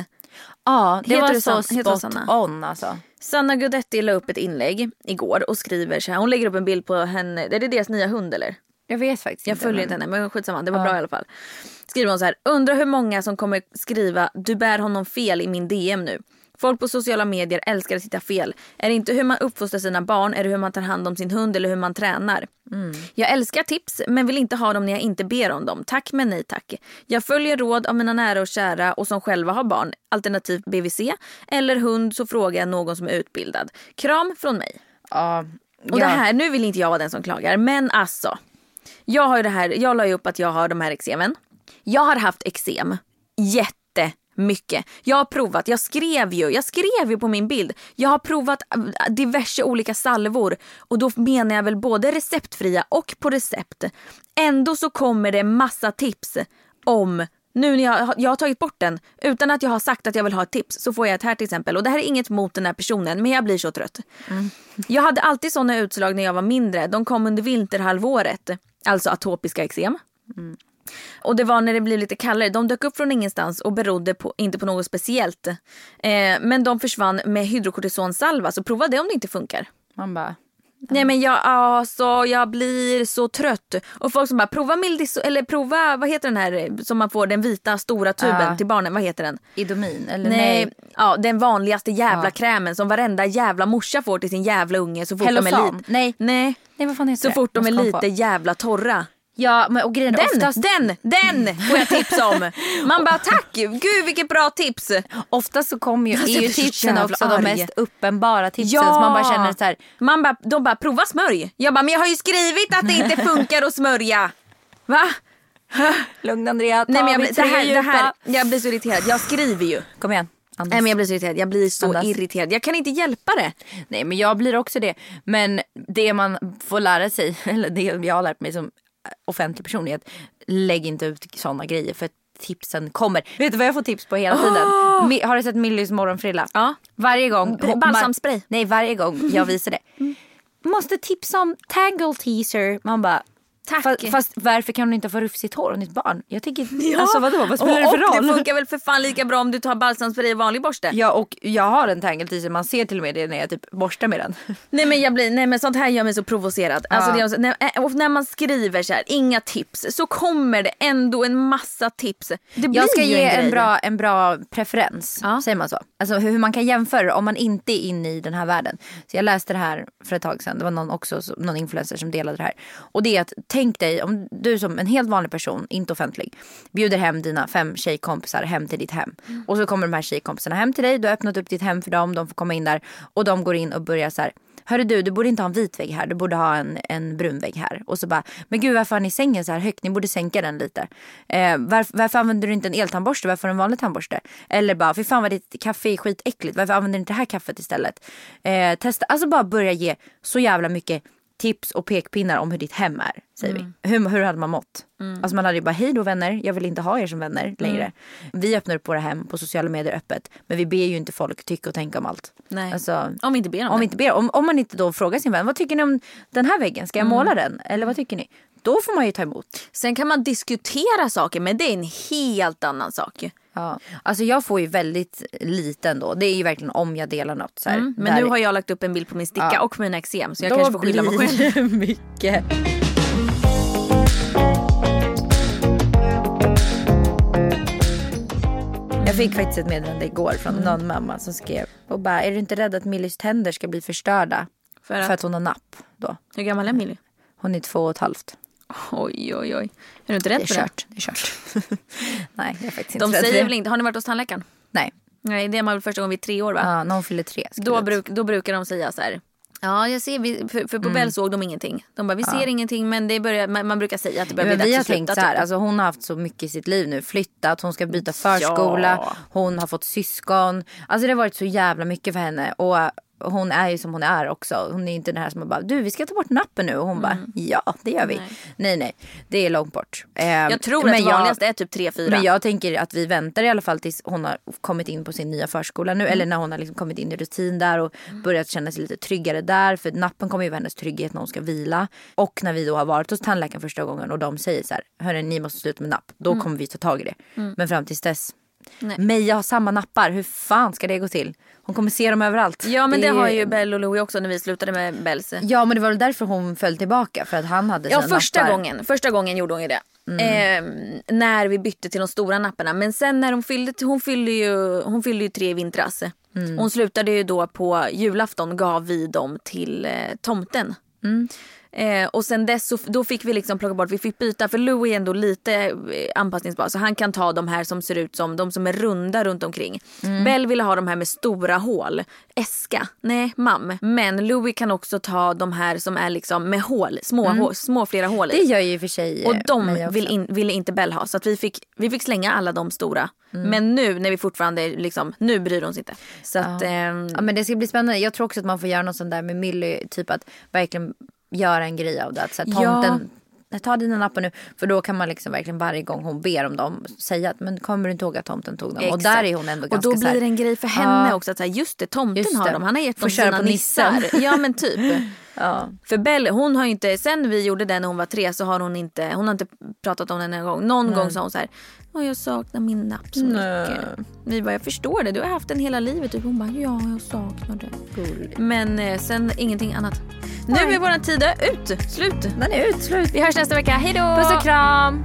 Ja, det Heter var du så spot Sanna? on alltså. Sanna Gudetti la upp ett inlägg igår och skriver så här. Hon lägger upp en bild på henne. Är det deras nya hund eller? Jag vet faktiskt Jag inte. följer inte henne men skitsamma. Det var bra i alla fall. Skriver hon så här. Undrar hur många som kommer skriva du bär honom fel i min DM nu. Folk på sociala medier älskar att hitta fel. Är det inte hur man uppfostrar sina barn, är det hur man tar hand om sin hund eller hur man tränar. Jag älskar tips men vill inte ha dem när jag inte ber om dem. Tack men nej tack. Jag följer råd av mina nära och kära och som själva har barn, alternativt BVC, eller hund så frågar jag någon som är utbildad. Kram från mig. Ja, Och ja. det här, nu vill inte jag vara den som klagar men alltså. Jag har det här, jag la ju upp att jag har de här eksemen. Jag har haft eksem jättemycket. Jag har provat, jag skrev ju, jag skrev ju på min bild. Jag har provat äh, diverse olika salvor och då menar jag väl både receptfria och på recept. Ändå så kommer det massa tips om nu när jag, jag har tagit bort den utan att jag har sagt att jag vill ha ett tips så får jag ett här till exempel. Och det här är inget mot den här personen men jag blir så trött. Jag hade alltid såna utslag när jag var mindre. De kom under vinterhalvåret. Alltså atopiska eksem. Och det var när det blev lite kallare. De dök upp från ingenstans och berodde på, inte på något speciellt. Eh, men de försvann med hydrokortisonsalva så prova det om det inte funkar. Man bara, Nej men jag, alltså, jag blir så trött. Och folk som bara prova Mildis eller prova vad heter den här som man får den vita stora tuben Ja. till barnen. Vad heter den? Idomin eller Nej, nej. Ja, den vanligaste jävla Ja. krämen som varenda jävla morsa får till sin jävla unge så fort de är Hellosan. lite. Nej. Nej. Nej vad fan heter Så det? fort de är lite på. jävla torra. Ja men och grejen Den, oftast, den, den får jag tips om. Man bara tack, gud vilket bra tips. oftast så kommer ju, Alltså, är ju tipsen också arg. de mest uppenbara tipsen. Så man bara känner så här, Man bara, de bara prova smörj. Jag bara men jag har ju skrivit att det inte funkar att smörja. Va? (laughs) lugn Andrea, ta Nej, men jag, blir, det här, det här, jag blir så irriterad. Jag skriver ju. Kom igen. Andas. Nej men jag blir så irriterad. Jag blir så Andas. irriterad. Jag kan inte hjälpa det. Nej men jag blir också det. Men det man får lära sig, (laughs) eller det jag har lärt mig som offentlig person är att lägg inte ut sådana grejer för tipsen kommer. Vet du vad jag får tips på hela tiden? Mi- har du sett Millys morgonfrilla? Ja. Varje gång. Balsamspray. Nej varje gång jag visar det. (laughs) Måste tipsa om tangle teaser. Man bara Tack. Fast, fast varför kan hon inte få rufsigt hår om ditt barn? Jag tycker, Ja. alltså vadå, vad spelar och, det för och roll? det funkar väl för fan lika bra om du tar balsamspray och vanlig borste. Ja och jag har en tangle man ser till och med det när jag typ borstar med den. (laughs) Nej men jag blir, nej men sånt här gör mig så provocerad. Alltså Ja. det är så, när, och när man skriver så här, inga tips, så kommer det ändå en massa tips. Det blir Jag ska ju ge en, en bra, en bra preferens, Ja. säger man så? Alltså hur man kan jämföra om man inte är inne i den här världen. Så jag läste det här för ett tag sedan, det var någon också, så- någon influencer som delade det här. Och det är att tänk dig om du som en helt vanlig person, inte offentlig, bjuder hem dina fem tjejkompisar hem till ditt hem. Och så kommer de här tjejkompisarna hem till dig, du har öppnat upp ditt hem för dem, de får komma in där och de går in och börjar så här Hörru du, du borde inte ha en vit vägg här, du borde ha en, en brun vägg här. Och så bara, men gud varför har ni sängen så här högt? Ni borde sänka den lite. Eh, varför, varför använder du inte en eltandborste? Varför en vanlig tandborste? Eller bara, fy fan vad ditt kaffe är skitäckligt. Varför använder du inte det här kaffet istället? Eh, testa, alltså bara börja ge så jävla mycket tips och pekpinnar om hur ditt hem är. Säger Mm. vi. Hur, hur hade man mått? Alltså man hade ju bara, hej då vänner, jag vill inte ha er som vänner längre. Mm. Vi öppnar upp våra hem på sociala medier öppet. Men vi ber ju inte folk tycka och tänka om allt. Nej. Alltså, Om vi inte ber om om, det. inte ber, om, om man inte då frågar sin vän, vad tycker ni om den här väggen? Ska jag Mm. måla den? Eller vad tycker ni? Då får man ju ta emot. Sen kan man diskutera saker men det är en helt annan sak. Ja. Alltså jag får ju väldigt lite ändå. Det är ju verkligen om jag delar något. Så här, Mm. Men där- nu har jag lagt upp en bild på min sticka Ja. och mina eksem så jag Då kanske får skylla mig själv. mycket. Jag fick faktiskt ett meddelande igår från Mm. någon mamma som skrev och bara, är du inte rädd att Millys tänder ska bli förstörda? För att, För att hon har napp då. hur gammal är Milly? Hon är två och ett halvt. Oj oj oj. Är du inte rädd Det är för det? kört. Det är kört. (laughs) Nej, jag är faktiskt inte De säger det. väl inte, har ni varit hos tandläkaren? Nej, Nej, det är man väl första gången vid tre år va? Ja, när hon fyller tre. Då, bruk, då brukar de säga så här. Ja, jag ser, vi, för, för på Mm. Bell såg de ingenting. De bara, vi ser ingenting men det börjar, man, man brukar säga att det börjar Men bli vi har dags att tänkt sluta. så här, typ. alltså hon har haft så mycket i sitt liv nu. Flyttat, hon ska byta förskola, Ja. hon har fått syskon. Alltså det har varit så jävla mycket för henne. Och hon är ju som hon är också. Hon är inte den här som bara, du vi ska ta bort nappen nu. Och hon bara, ja det gör vi. Mm. Nej. Nej nej, det är långt bort. Eh, jag tror att det vanligaste är typ tre, fyra. Men jag tänker att vi väntar i alla fall tills hon har kommit in på sin nya förskola Mm. nu. Eller när hon har liksom kommit in i rutin där och börjat känna sig lite tryggare där. För nappen kommer ju vara hennes trygghet när hon ska vila. Och när vi då har varit hos tandläkaren första gången och de säger så här. Hörni ni måste sluta med napp. Då kommer vi ta tag i det. Men fram tills dess. Nej. Meja har samma nappar. Hur fan ska det gå till? Hon kommer se dem överallt. Ja men det, är- har ju Bell och Louie också när vi slutade med Bells. Ja men det var väl därför hon föll tillbaka. För att han hade Ja sina första nappar. gången, första gången gjorde hon ju det. Mm. Eh, när vi bytte till de stora napparna. Men sen när hon fyllde, hon fyllde ju, hon fyllde ju tre i vintras. Mm. Hon slutade ju då på julafton gav vi dem till eh, tomten. Mm. Eh, och sen dess så, då fick vi liksom plocka bort, vi fick byta för Louie är ändå lite eh, anpassningsbar så han kan ta de här som ser ut som de som är runda runt omkring. Mm. Bell ville ha de här med stora hål, äska, nej mam. Men Louie kan också ta de här som är liksom med hål, små, hål, små flera hål i. Mm. Det gör ju för sig Och eh, de vill in, ville inte Bell ha så att vi fick, vi fick slänga alla de stora. Mm. Men nu när vi fortfarande liksom, nu bryr hon sig inte. Så att, ehm, Ja men det ska bli spännande. Jag tror också att man får göra något sånt där med Millie. Typ att verkligen göra en grej av det. Att så här, Ja. tomten, ta dina nappar nu. För då kan man liksom verkligen varje gång hon ber om dem säga att men kommer du inte ihåg att tomten tog dem? Och Exakt. där är hon ändå Och ganska då så blir här, det en grej för henne Ja. också. Att säga, just det, tomten Just har det. dem. Han har gett dem sina nissar. Ja men typ. (laughs) Ja. För Bell, hon har inte, sen vi gjorde det när hon var tre så har hon inte, hon har inte pratat om det en gång. Någon gång sa hon så här, Åh, jag saknar min napp så mycket. Vi bara, jag förstår det, du har haft den hela livet. Typ. Hon bara, ja jag saknar det. Men eh, sen ingenting annat. Nu är våran tid ut, slut. Den är ut, slut. Vi hörs nästa vecka, hejdå! Puss och kram.